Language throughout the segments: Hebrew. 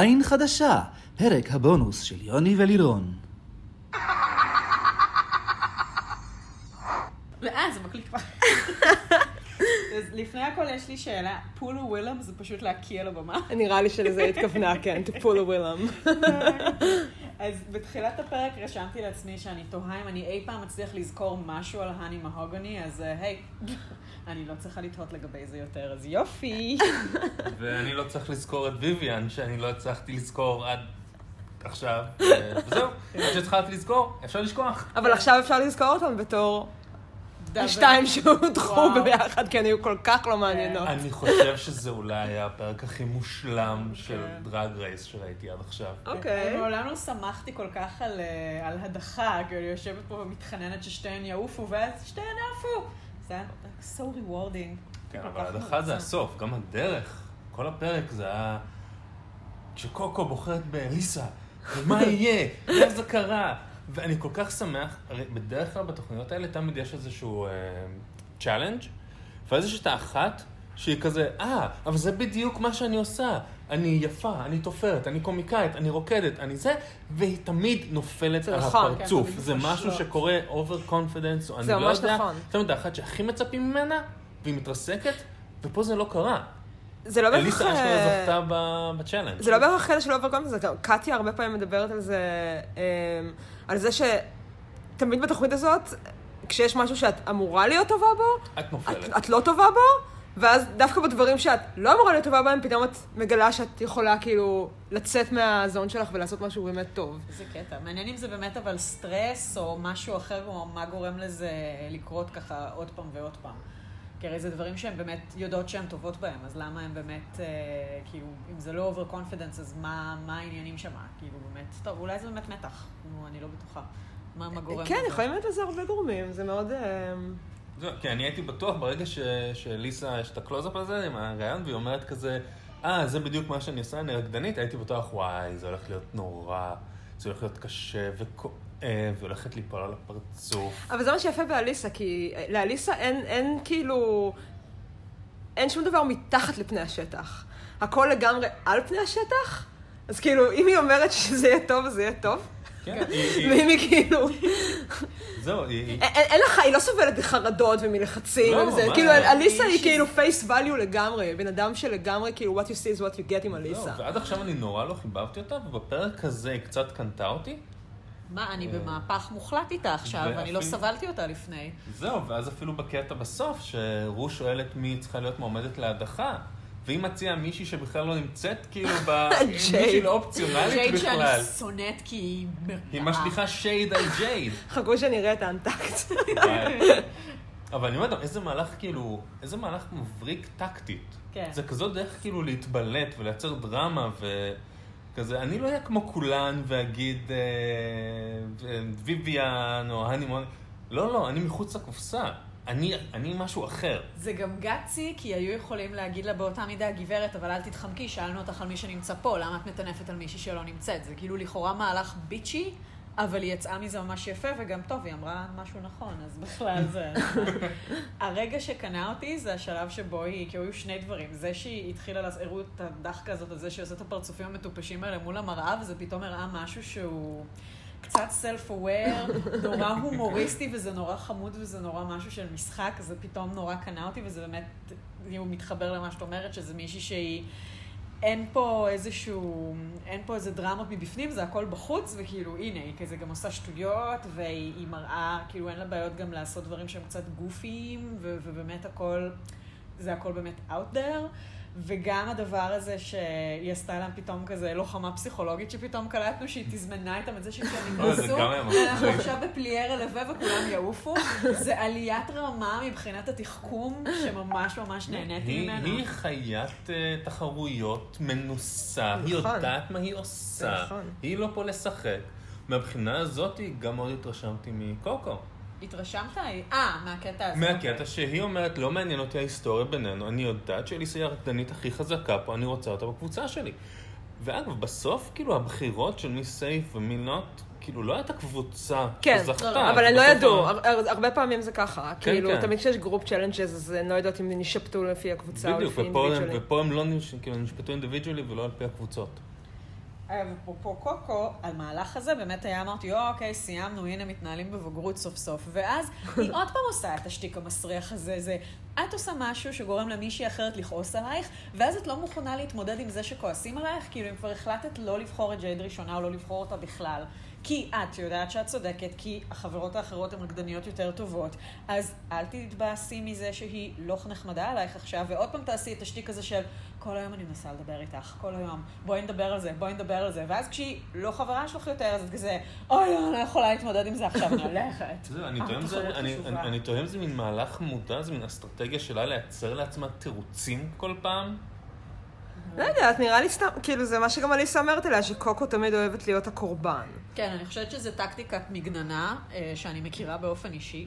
עין חדשה, פרק הבונוס של יוני ולירון. אה, זה מקליט כבר. אז לפני הכל יש לי שאלה, פולו ווילם זה פשוט להקיא על הבמה? נראה לי שלזה התכוונה, כן, to pull a willem. אז בתחילת הפרק רשמתי לעצמי שאני תוהה אם אני אי פעם אצליח לזכור משהו על האני מהוגני, אז אה, היי, אני לא צריכה לתהות לגבי זה יותר, אז יופי. ואני לא צריך לזכור את ויויאן, שאני לא הצלחתי לזכור עד עכשיו. וזהו, עד שהתחלתי לזכור, אפשר לשכוח. אבל עכשיו אפשר לזכור אותם בתור. השתיים שהודחו. ביחד, כי הן היו כל כך לא מעניינות. אני חושב שזה אולי היה הפרק הכי מושלם של כן. דרג רייס שראיתי עד עכשיו. אוקיי. אני מעולם לא שמחתי כל כך על, אה, על הדחה, כאילו אני יושבת פה ומתחננת ששתיהן יעופו, ואז שתיהן עפוּ. זה היה so rewarding. כן, אבל הדחה זה. הסוף, גם הדרך. כל הפרק זה היה... כשקוקו בוחרת באליסה, ומה יהיה? איך זה קרה? ואני כל כך שמח, הרי בדרך כלל בתוכניות האלה תמיד יש איזשהו challenge, ואז יש את האחת שהיא כזה, אה, אבל זה בדיוק מה שאני עושה. אני יפה, אני תופרת, אני קומיקאית, אני רוקדת, אני זה, והיא תמיד נופלת זה על נכון, הפרצוף. כן, זה משהו. שקורה over confidence, או אני זה לא ממש יודע. נכון. זאת אומרת, האחת שהכי מצפים ממנה, והיא מתרסקת, ופה זה לא קרה. זה לא בהכרח... אליסה אשכרה אה, זכתה ב challenge. זה לא בהכרח קטע של overconfidence, זה גם קטיה הרבה פעמים מדברת על זה, אמ, על זה שתמיד בתוכנית הזאת, כשיש משהו שאת אמורה להיות טובה בו, את נופלת. את, את לא טובה בו, ואז דווקא בדברים שאת לא אמורה להיות טובה בהם, פתאום את מגלה שאת יכולה כאילו לצאת מה zone שלך ולעשות משהו באמת טוב. איזה קטע. מעניין אם זה באמת אבל סטרס או משהו אחר, או מה גורם לזה לקרות ככה עוד פעם ועוד פעם. כי הרי זה דברים שהן באמת יודעות שהן טובות בהם, אז למה הן באמת, אה, כאילו, אם זה לא over confidence, אז מה, מה העניינים שם? כאילו, באמת, טוב, אולי זה באמת מתח. נו, אני לא בטוחה. מה, מה גורם כן? יכולים להיות לזה הרבה גורמים, זה מאוד... אמ, זהו, כי אני הייתי בטוח ברגע ש- שאליסה, יש את הקלוז-אפ הזה עם הרעיון, והיא אומרת כזה, אה, זה בדיוק מה שאני עושה, אני רקדנית, הייתי בטוח, וואי, זה הולך להיות נורא, זה הולך להיות קשה וכואב, והולכת ליפול על הפרצוף. אבל זה מה שיפה באליסה, כי לאליסה אין, אין כאילו... אין שום דבר מתחת לפני השטח. הכל לגמרי על פני השטח, אז כאילו, אם היא אומרת שזה יהיה טוב, אז זה יהיה טוב. כן, היא- ואם היא כאילו... זהו, היא... היא- אין, לך, היא לא סובלת מחרדות ומלחצים לא, וזה. מה? כאילו, אליסה היא כאילו פייס value לגמרי, בן אדם שלגמרי, כאילו, what you see is what you get עם אליסה. זהו, ועד עכשיו אני נורא לא חיבבתי אותה, ובפרק הזה היא קצת קנתה אותי. מה, אני במהפך מוחלט איתה עכשיו, אני לא סבלתי אותה לפני. זהו, ואז אפילו בקטע בסוף, שרו שואלת מי צריכה להיות מועמדת להדחה, והיא מציעה מישהי שבכלל לא נמצאת, כאילו, ב... מישהי לא אופציונלית ג'ייד שאני בכלל. שונאת כי היא. היא משליכה שייד על ג'ייד. חכו שנראה את האנטקט. אבל אני אומר, איזה מהלך כאילו, איזה מהלך מבריק טקטית. כן. זה כזאת דרך כאילו להתבלט ולייצר דרמה וכזה, אני לא אהיה כמו כולן ואגיד אה, ו- ויויאן או הנימון, לא, לא, אני מחוץ לקופסה. אני, אני משהו אחר. זה גם גאצי, כי היו יכולים להגיד לה באותה מידה, גברת, אבל אל תתחמקי, שאלנו אותך על מי שנמצא פה, למה את מטנפת על מישהי שלא נמצאת? זה כאילו לכאורה מהלך ביצ'י, אבל היא יצאה מזה ממש יפה, וגם טוב, היא אמרה משהו נכון, אז בכלל זה... הרגע שקנה אותי זה השלב שבו היא, כי היו שני דברים. זה שהיא התחילה, הראו את הדחקה הזאת על זה שהיא עושה את הפרצופים המטופשים האלה מול המראה, וזה פתאום הראה משהו שהוא... קצת self-aware, נורא הומוריסטי, וזה נורא חמוד, וזה נורא משהו של משחק, זה פתאום נורא קנה אותי, וזה באמת, הוא מתחבר למה שאת אומרת, שזה מישהי שהיא... אין פה איזשהו, אין פה איזה דרמות מבפנים, זה הכל בחוץ, וכאילו, הנה, היא כזה גם עושה שטויות, והיא היא מראה, כאילו, אין לה בעיות גם לעשות דברים שהם קצת גופיים, ובאמת הכל, זה הכל באמת out there. וגם הדבר הזה שהיא עשתה להם פתאום כזה לוחמה פסיכולוגית, שפתאום קלטנו שהיא תזמנה איתם את זה שכשהם זה נכנסו, גם היה מצחיק. אנחנו עכשיו בפליאר רלווה וכולם יעופו. זה עליית רמה מבחינת התחכום, שממש ממש נהניתי ממנו. היא חיית אה, תחרויות מנוסה, היא נכון. יודעת מה היא עושה. נכון. היא לא פה לשחק. מהבחינה הזאת גם מאוד התרשמתי מקוקו. התרשמת? אה, מהקטע הזה. מהקטע שהיא אומרת, לא מעניין אותי ההיסטוריה בינינו, אני יודעת שאליסה היא הרקדנית הכי חזקה פה, אני רוצה אותה בקבוצה שלי. ואגב, בסוף, כאילו, הבחירות של מי סייף ומי נוט, כאילו, לא הייתה קבוצה כן, שזכתה. לא, אבל הם לא ידעו, הר- הר- הרבה פעמים זה ככה. כאילו, כן. תמיד כשיש group challenges, אז הן לא יודעות אם נשפטו לפי הקבוצה או בדיוק, לפי ופה הם- אינדיבידואלים. ופה הם לא כאילו, נשפטו אינדיבידואלי ולא על פי הקבוצות. אפרופו קוקו, המהלך הזה באמת היה, אמרתי, "או, אוקיי, סיימנו, הנה מתנהלים בבגרות סוף סוף. ואז היא עוד פעם עושה את השטיק המסריח הזה, זה, את עושה משהו שגורם למישהי אחרת לכעוס עלייך, ואז את לא מוכנה להתמודד עם זה שכועסים עלייך, כאילו אם כבר החלטת לא לבחור את ג'ייד ראשונה או לא לבחור אותה בכלל. כי את יודעת שאת צודקת, כי החברות האחרות הן רקדניות יותר טובות, אז אל תתבאסי מזה שהיא לא נחמדה עלייך עכשיו, ועוד פעם תעשי את השטיק הזה של כל היום אני מנסה לדבר איתך, כל היום, בואי נדבר על זה, בואי נדבר על זה, ואז כשהיא לא חברה שלך יותר, אז את כזה, אוי, לא, אני לא יכולה להתמודד עם זה עכשיו, אני הולכת. אני אני טוען זה מין מהלך מודע, זה מין אסטרטגיה שלה לייצר לעצמה תירוצים כל פעם. לא יודעת, נראה לי סתם, כאילו זה מה שגם אליסה אומרת עליה, שקוקו תמיד אוהבת להיות הקורבן. כן, אני חושבת שזו טקטיקת מגננה, אה, שאני מכירה באופן אישי,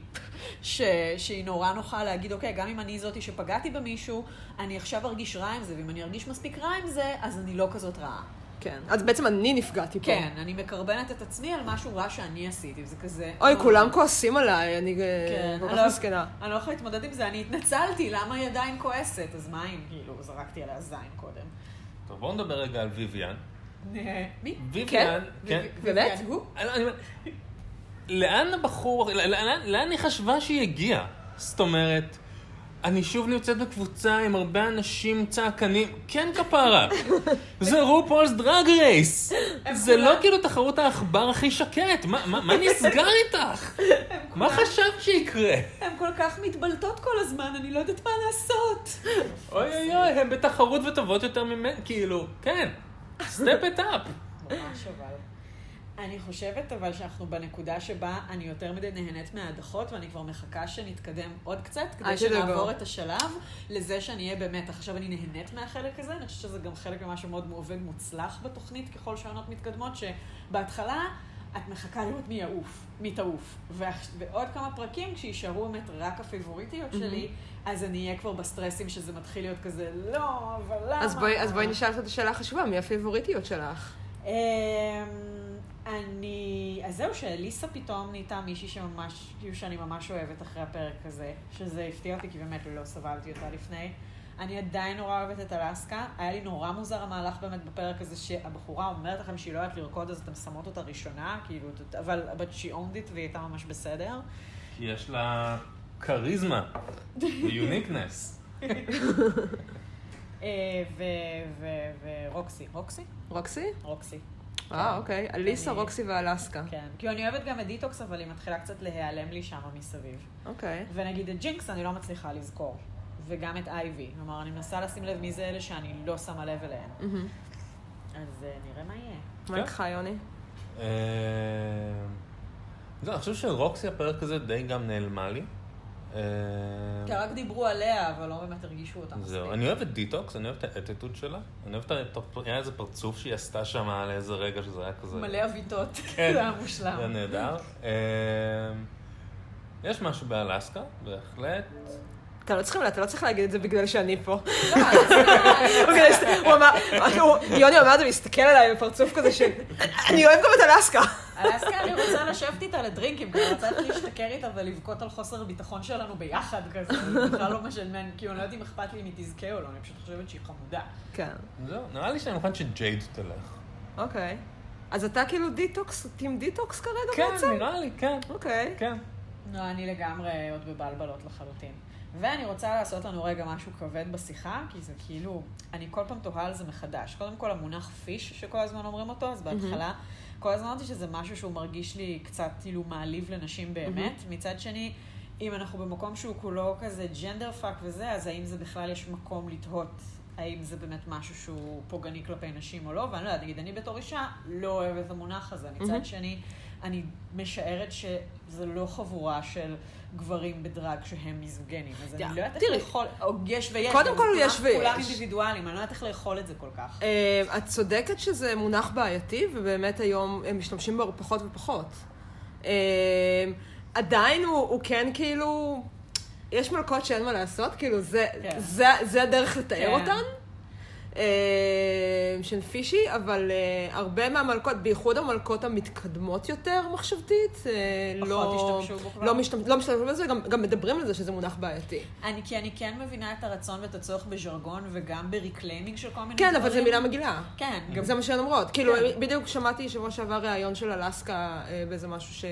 ש... שהיא נורא נוחה להגיד, אוקיי, גם אם אני זאתי שפגעתי במישהו, אני עכשיו ארגיש רע עם זה, ואם אני ארגיש מספיק רע עם זה, אז אני לא כזאת רעה. כן. אז בעצם אני נפגעתי פה. כן, אני מקרבנת את עצמי על משהו רע שאני עשיתי, וזה כזה... אוי, אה, כולם כועסים עליי, אני כן, כל אני כך לא- מסכנה. אני לא יכולה להתמודד עם זה, אני התנצלתי, למה היא עדיין כועסת? אז מה אם, כאילו, זרקתי עליה זין קודם. טוב, בואו נדבר רגע על ויויאן. מי? ויויאן, כן. באמת? ויויאן הוא? אני- אני אומר, לאן הבחור, לאן היא חשבה שהיא הגיעה? זאת אומרת, אני שוב נמצאת בקבוצה עם הרבה אנשים צעקנים, כן כפרה, זה רופולס דרג רייס, זה לא כאילו תחרות העכבר הכי שקט, מה- מה מה נסגר איתך? מה חשבת שיקרה? הן כל כך מתבלטות כל הזמן, אני לא יודעת מה לעשות. אוי אוי אוי, הם בתחרות וטובות יותר ממני, כאילו, כן, סטפ את אפ. ממש אבל. אני חושבת אבל שאנחנו בנקודה שבה אני יותר מדי נהנית מההדחות, ואני כבר מחכה שנתקדם עוד קצת, כדי. שנעבור את השלב לזה שאני אהיה במתח. עכשיו אני נהנית מהחלק הזה, אני חושבת שזה גם חלק ממה שמאוד עובד מוצלח בתוכנית ככל שהעונות מתקדמות, שבהתחלה את מחכה לראות מי יעוף, מי תעוף. ועוד כמה פרקים, כשישארו באמת רק הפיבוריטיות שלי, אז אני אהיה כבר בסטרסים שזה מתחיל להיות כזה, לא, אבל למה? אז בואי- אז בואי נשאל את השאלה החשובה, מי הפיבוריטיות שלך? אני... אז זהו, שאליסה פתאום נהייתה מישהי שממש, כאילו שאני ממש אוהבת אחרי הפרק הזה, שזה הפתיע אותי, כי באמת לא סבלתי אותה לפני. אני עדיין נורא אוהבת את אלסקה. היה לי נורא מוזר המהלך באמת בפרק הזה, שהבחורה אומרת לכם שהיא לא יודעת לרקוד, אז אתם שמות אותה ראשונה, כאילו, אבל but she owned it והיא הייתה ממש בסדר. כי יש לה כריזמה ו uniqueness. אה, ו- ו- ורוקסי. רוקסי? רוקסי? רוקסי. אה, אוקיי. אליסה, רוקסי ואלסקה. כן. כאילו, אני אוהבת גם את דיטוקס, אבל היא מתחילה קצת להיעלם לי שמה מסביב. אוקיי. ונגיד את ג'ינקס אני לא מצליחה לזכור. וגם את אייבי. כלומר, אני מנסה לשים לב מי זה אלה שאני לא שמה לב אליהם. מהמם. אז אה, נראה מה יהיה. מה כן. איתך, יוני? אה, אני חושב שרוקסי הפרק הזה די גם נעלמה לי. כי רק דיברו עליה, אבל לא באמת הרגישו אותה מספיק. זהו, אני אוהב את דיטוקס, אני אוהב את האטיטוד שלה. אני אוהב את ה... היה איזה פרצוף שהיא עשתה שם על איזה רגע שזה היה כזה... מלא אביטות. כן. זה היה מושלם. זה נהדר. אה, יש משהו באלסקה, בהחלט. אתה לא צריך, אתה לא צריך להגיד את זה בגלל שאני פה. הוא אמר, יוני אומר את זה והסתכל עליי בפרצוף כזה של, אני אוהב גם את אלסקה. אלסקה, אני רוצה לשבת איתה לדרינקים, כי אני רוצה להשתכר איתה ולבכות על חוסר הביטחון שלנו ביחד כזה. זה בכלל לא משנה, כאילו, אני לא יודעת אם אכפת לי אם היא תזכה או לא, אני פשוט חושבת שהיא חמודה. כן, זהו, נראה לי שאני מוכן שג'ייד תלך. אוקיי. אז אתה כאילו דיטוקס, team דיטוקס כרגע בעצם? כן, נראה לי, כן. אוקיי. כן. לא, אני לגמרי עוד בבלבלות לחלוטין. ואני רוצה לעשות לנו רגע משהו כבד בשיחה, כי זה כאילו, אני כל פעם תוהה על זה מחדש. קודם כל, המונח fish, שכל הזמן אומרים אותו, אז בהתחלה, כל הזמן אמרתי שזה משהו שהוא מרגיש לי קצת כאילו מעליב לנשים באמת. מצד שני, אם אנחנו במקום שהוא כולו כזה gender fuck וזה, אז האם זה בכלל יש מקום לתהות האם זה באמת משהו שהוא פוגעני כלפי נשים או לא, ואני לא יודעת, נגיד, אני בתור אישה לא אוהבת את המונח הזה. מצד מהמם. שני, אני משערת שזה לא חבורה של גברים בדרג שהם מיזוגנים. אז אני יא, לא יודעת איך. לאכול, או יש ויש. קודם כל יש ויש. כולם אינדיבידואלים, אני לא יודעת איך לאכול את זה כל כך. אה, את צודקת שזה מונח בעייתי, ובאמת היום הם משתמשים בו פחות ופחות. אה, עדיין הוא, הוא כן כאילו, יש מלכות שאין מה לעשות, כאילו זה, כן. זה, זה הדרך לתאר כן. אותן. אה, שהן פישי, אבל uh, הרבה מהמלכות, בייחוד המלכות המתקדמות יותר מחשבתית, פחות לא? לא, משתמש, לא משתמשים בזה, גם, גם מדברים על זה שזה מונח בעייתי. אני, כי אני כן מבינה את הרצון ואת הצורך בז'רגון וגם ב reclaiming של כל מיני כן, דברים. אבל זו מילה מגעילה. כן, גם זה מה שהן אומרות. כאילו, כן. בדיוק שמעתי שבוע שעבר ראיון של אלסקה אה, באיזה משהו ש...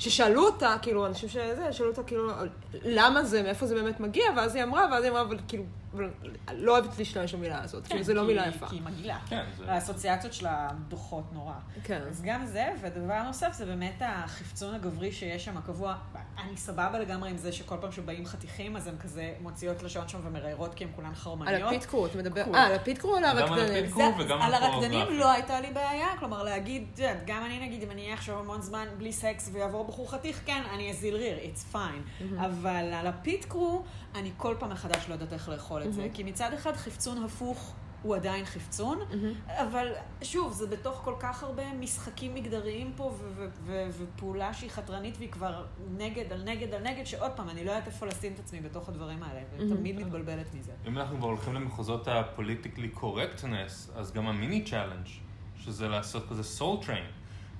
ששאלו אותה, כאילו, אנשים שזה, שאלו אותה, כאילו, למה זה, מאיפה זה באמת מגיע, ואז היא אמרה, ואז היא אמרה, אבל כאילו, אבל לא אוהבת להשתמש במילה הזאת, כאילו, זה לא כי- מילה יפה. כי היא מגעילה. כן, זה- האסוציאציות שלה דוחות נורא. כן. אז גם זה, ודבר נוסף זה באמת החפצון הגברי שיש שם הקבוע. אני סבבה לגמרי עם זה שכל פעם שבאים חתיכים, אז הן כזה מוציאות לשון שם ומראיירות כי הן כולן על חרמניות. ה pit crew, אתה מדבר, קול. אה, על ה pit crew או על גם על הרקדנים? על. הרקדנים לא הייתה לי בעיה, כלומר להגיד, את גם אני נגיד, אם אני אהיה עכשיו המון זמן בלי סקס ויעבור בחור חתיך, כן, אני אזיל ריר, it's fine. אבל על ה pit crew, אני כל פעם מחדש לא יודעת איך לאכול את זה. כי מצד אחד חפצון הפוך. הוא עדיין חפצון, אבל שוב, זה בתוך כל כך הרבה משחקים מגדריים פה, ופעולה שהיא חתרנית והיא כבר נגד על נגד על נגד, שעוד פעם, אני לא יודעת איפה לשים את עצמי בתוך הדברים האלה, ותמיד מתבלבלת מזה. אם אנחנו כבר הולכים למחוזות ה politically correctness, אז גם ה mini challenge, שזה לעשות כזה Soul Train.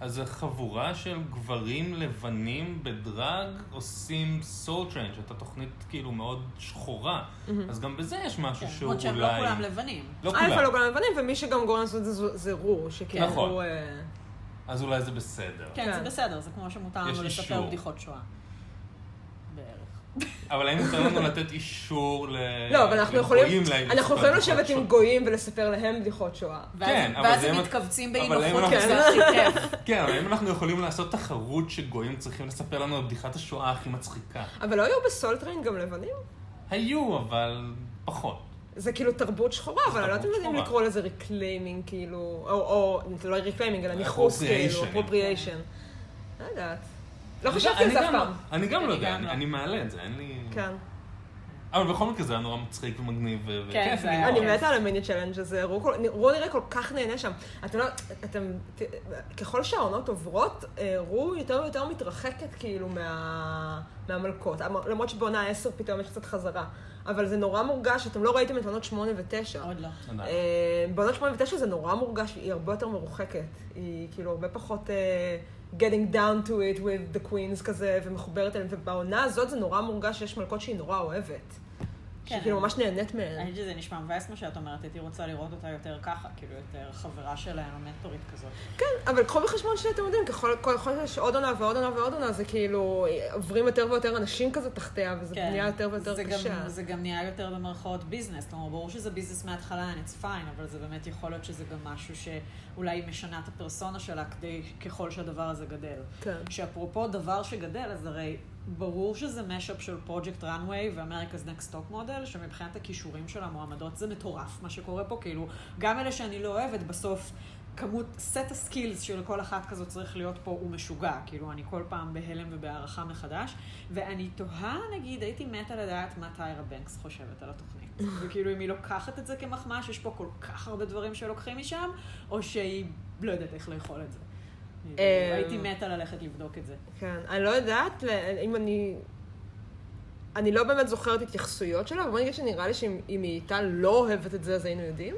אז זה חבורה של גברים לבנים ב drag עושים Soul Train, שהייתה תוכנית כאילו מאוד שחורה. אז גם בזה יש משהו כן, שהוא למרות שהם אולי... לא כולם לבנים. לא א', כולם. לא כולם לבנים, ומי שגם גורם לעשות את זה זה רו, שכאילו נכון. אה, אז אולי זה בסדר. כן, כן. זה בסדר, זה כמו שמותר לנו לספר. בדיחות שואה. בערך. אבל האם מותר לנו לתת אישור ל... לא, אבל אנחנו יכולים, לגויים אנחנו לשבת עם? גויים ולספר להם בדיחות שואה. כן, אבל ואז זה הם אם- מתכווצים אבל באי אם נוחות, אנחנו- וזה הכי כיף. כן, אבל האם אנחנו יכולים לעשות תחרות שגויים צריכים לספר לנו על בדיחת השואה הכי מצחיקה? אבל לא היו בסולטריין גם לבנים? היו, אבל פחות. זה כאילו תרבות שחורה, אבל אני לא יודעת אם תרבות יודעים. לקרוא לזה reclaiming, כאילו, או, או, זה לא reclaiming, אלא ניכוס, כאילו, Appropriation. appropriation. לא יודעת. לא חשבתי על זה אף אני גם- פעם. אני גם לא יודע, אני- לא. אני מעלה את זה, אין לי... כן. אבל בכל מקרה זה היה נורא מצחיק ומגניב ו- כן, וכיף. היה- אני. מתה על ה mini challenge הזה, רו נראה כל כך נהנה שם. אתם לא, אתם, ככל שהעונות עוברות, אה, רו יותר ויותר מתרחקת כאילו מה, מהמלכות. המ- למרות שבעונה 10 פתאום יש קצת חזרה. אבל זה נורא מורגש, אתם לא ראיתם את עונות 8 ו-9. עוד לא. עדיין. אה, בעונות 8 ו-9 זה נורא מורגש, היא הרבה יותר מרוחקת. היא כאילו הרבה פחות אה, getting down to it with the queens כזה, ומחוברת אליהם, ובעונה הזאת זה נורא מורגש שיש מלכות שהיא נורא אוהבת. כן. שכאילו ממש נהנית מהן. אני חושבת שזה נשמע מבאס מה שאת אומרת, הייתי רוצה לראות אותה יותר ככה, כאילו יותר חברה שלהם, מנטורית כזאת. כן, אבל קחו בחשבון שאתם יודעים, ככל שיש עוד עונה ועוד עונה ועוד עונה, זה כאילו, עוברים יותר ויותר אנשים כזה תחתיה, וזה נהיה יותר ויותר כן. זה קשה. גם, זה גם נהיה יותר במרכאות ביזנס, כלומר, ברור שזה ביזנס מההתחלה, and it's fine, אבל זה באמת יכול להיות שזה גם משהו שאולי היא משנה את הפרסונה שלה כדי, ככל שהדבר הזה גדל. כן. שאפרופו דבר שגדל, אז הרי ברור שזה mashup של Project Runway ו America's Next Top Model, שמבחינת הכישורים של המועמדות זה מטורף מה שקורה פה, כאילו, גם אלה שאני לא אוהבת, בסוף כמות, סט ה skills של כל אחת כזאת צריך להיות פה הוא משוגע, כאילו, אני כל פעם בהלם ובהערכה מחדש, ואני תוהה, נגיד, הייתי מתה לדעת מה טיירה בנקס חושבת על התוכנית. וכאילו, אם היא לוקחת את זה כמחמאה, שיש פה כל כך הרבה דברים שלוקחים משם, או שהיא לא יודעת איך לאכול את זה. אה, הייתי מתה ללכת לבדוק את זה. כן, אני לא יודעת אם אני... אני לא באמת זוכרת התייחסויות שלה, אבל בוא נגיד שנראה לי שאם אם היא הייתה לא אוהבת את זה, אז היינו יודעים.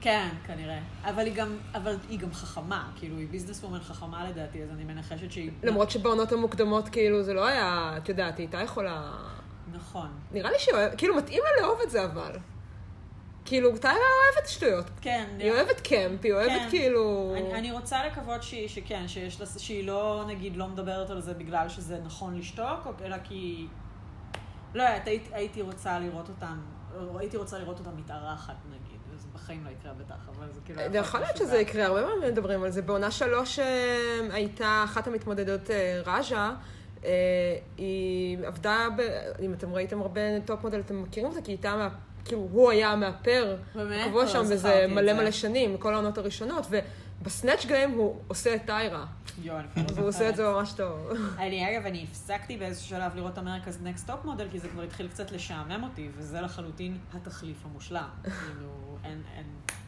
כן, כנראה. אבל היא גם, אבל היא גם חכמה, כאילו, היא ביזנס וומן חכמה לדעתי, אז אני מנחשת שהיא... למרות שבעונות המוקדמות, כאילו, זה לא היה, את יודעת, היא הייתה יכולה... נכון. נראה לי שהיא אוהבת, כאילו, מתאים לה לאהוב את זה, אבל. כאילו, טיירה אוהבת שטויות. כן. היא אוהבת קמפ, היא אוהבת כן. כאילו... אני, אני רוצה לקוות שהיא, שכן, שיש לה, שהיא לא, נגיד, לא מדברת על זה בגלל שזה נכון לשתוק, אלא כי... לא יודעת, הייתי, הייתי רוצה לראות אותם, או הייתי רוצה לראות אותם מתארחת, נגיד. זה בחיים לא יקרה בטח, אבל זה כאילו... זה יכול להיות שזה יקרה, הרבה פעמים מדברים על זה. בעונה שלוש אה, הייתה אחת המתמודדות, אה, ראז'ה, אה, היא עבדה, ב... אם אתם ראיתם הרבה Top Model, אתם מכירים אותה, כי היא הייתה. כאילו, הוא היה המאפר, באמת? קבוע לא שם וזה את מלא. מלא שנים, כל העונות הראשונות, וב Snatch Game הוא עושה את טיירה, יואו, אני כבר לא והוא עושה. את זה ממש טוב. אני, אגב, אני הפסקתי באיזשהו שלב לראות America's Next Top Model, כי זה כבר התחיל קצת לשעמם אותי, וזה לחלוטין התחליף המושלם. כאילו, אין, אין,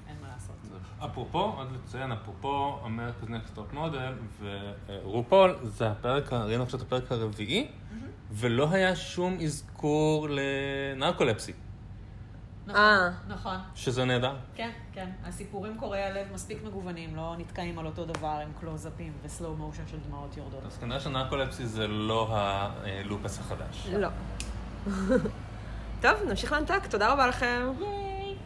אין מה לעשות. אפרופו, עוד לציין, אפרופו America's Next Top Model ורופול, זה הפרק, ראינו עכשיו את הפרק הרביעי, ולא היה שום אזכור לנרקולפסי. נכון, אה. נכון. שזה נהדר. כן, כן. הסיפורים קורעי הלב מספיק מגוונים, לא נתקעים על אותו דבר עם קלוזאפים וסלואו מושן של דמעות יורדות. אז כנראה שנרקולפסי זה לא הלופס החדש. לא. טוב, נמשיך לאנטק, תודה רבה לכם. ייי!